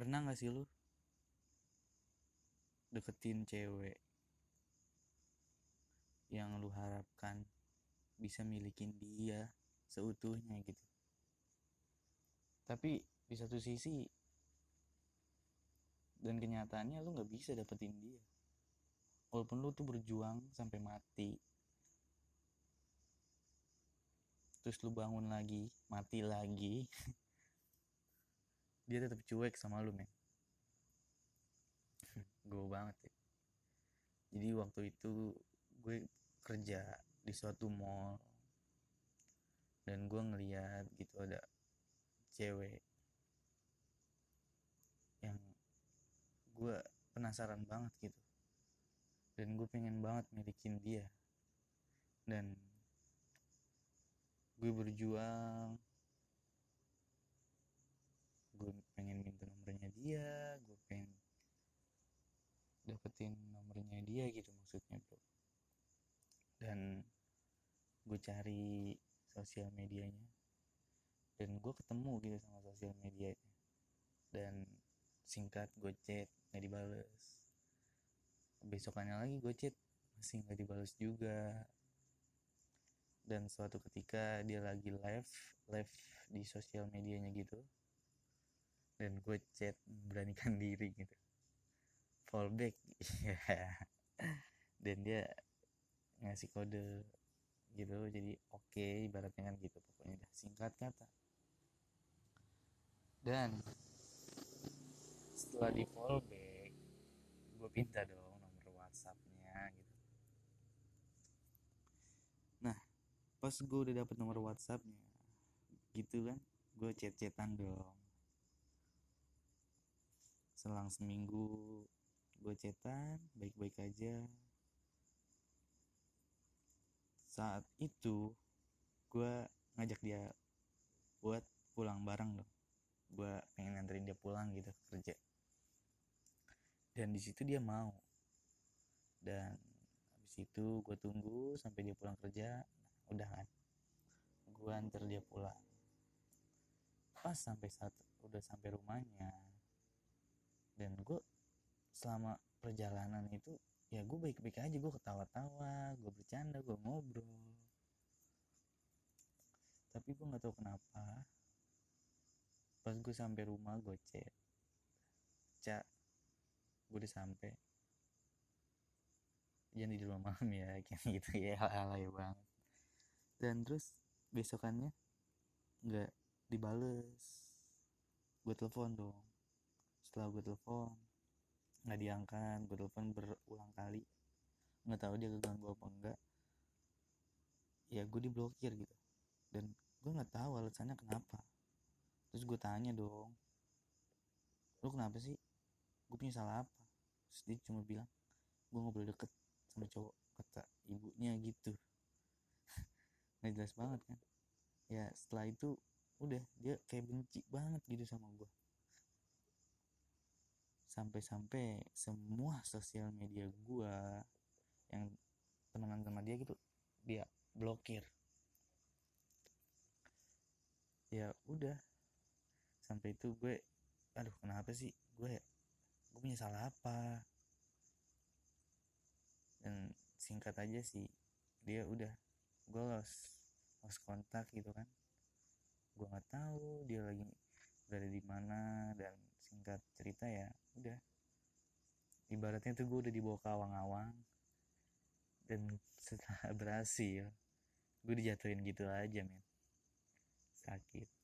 pernah gak sih lu deketin cewek yang lu harapkan bisa milikin dia seutuhnya gitu? Tapi di satu sisi dan kenyataannya lu nggak bisa dapetin dia. Walaupun lu tuh berjuang sampai mati. Terus lu bangun lagi mati lagi dia tetap cuek sama lu men. Gue banget ya. Jadi waktu itu gue kerja di suatu mall dan gue ngeliat gitu ada cewek yang gue penasaran banget gitu dan gue pengen banget milikin dia. Dan gue berjuang gue pengen minta nomornya dia gue pengen dapetin nomornya dia gitu maksudnya bro. Dan gue cari sosial medianya. Dan gue ketemu gitu sama sosial medianya dan singkat gue chat nggak dibales. Besokannya lagi gue chat masih nggak dibales juga. Dan suatu ketika dia lagi live live di sosial medianya gitu dan gue chat beranikan diri gitu. Fallback dan dia ngasih kode gitu jadi oke okay, ibaratnya kan gitu pokoknya udah singkat kata. Dan setelah di fallback gue pinta dong nomor whatsappnya gitu. Nah pas gue udah dapet nomor whatsappnya gitu kan gue chat-chatan dong selang seminggu gue chatan baik-baik aja. Saat itu gue ngajak dia buat pulang bareng dong. Gue pengen nganterin dia pulang gitu kerja. Dan di situ dia mau. Dan habis itu gue tunggu sampai dia pulang kerja. Nah, udah kan? Gue antar dia pulang. Pas sampai saat udah sampai rumahnya dan gue selama perjalanan itu ya gue baik-baik aja gue ketawa-tawa gue bercanda gue ngobrol. Tapi gue nggak tahu kenapa pas gue sampai rumah gue chat. Cak gue udah sampai jangan di malam ya kayak gitu ya alay banget. Dan terus besokannya nggak dibales. Gue telepon dong setelah gue telepon nggak diangkat gue telepon berulang kali. Nggak tahu dia keganggu apa enggak. Ya gue diblokir gitu. Dan gue nggak tahu alasannya kenapa. Terus gue tanya dong lu kenapa sih? Gue punya salah apa? Terus dia cuma bilang gue boleh deket sama cowok kata ibunya gitu. Nggak jelas banget kan? Ya setelah itu udah dia kayak benci banget gitu sama gue sampai-sampai semua sosial media gua yang temenan sama dia gitu dia blokir. Ya udah sampai itu gue aduh kenapa sih? Gue gue punya salah apa? Dan singkat aja sih dia udah gue lost lost kontak gitu kan. Gue nggak tahu dia lagi berada di mana dan singkat cerita ya udah. Ibaratnya tuh gue udah dibawa ke awang-awang. Dan setelah berhasil gue dijatuhin gitu aja men. Sakit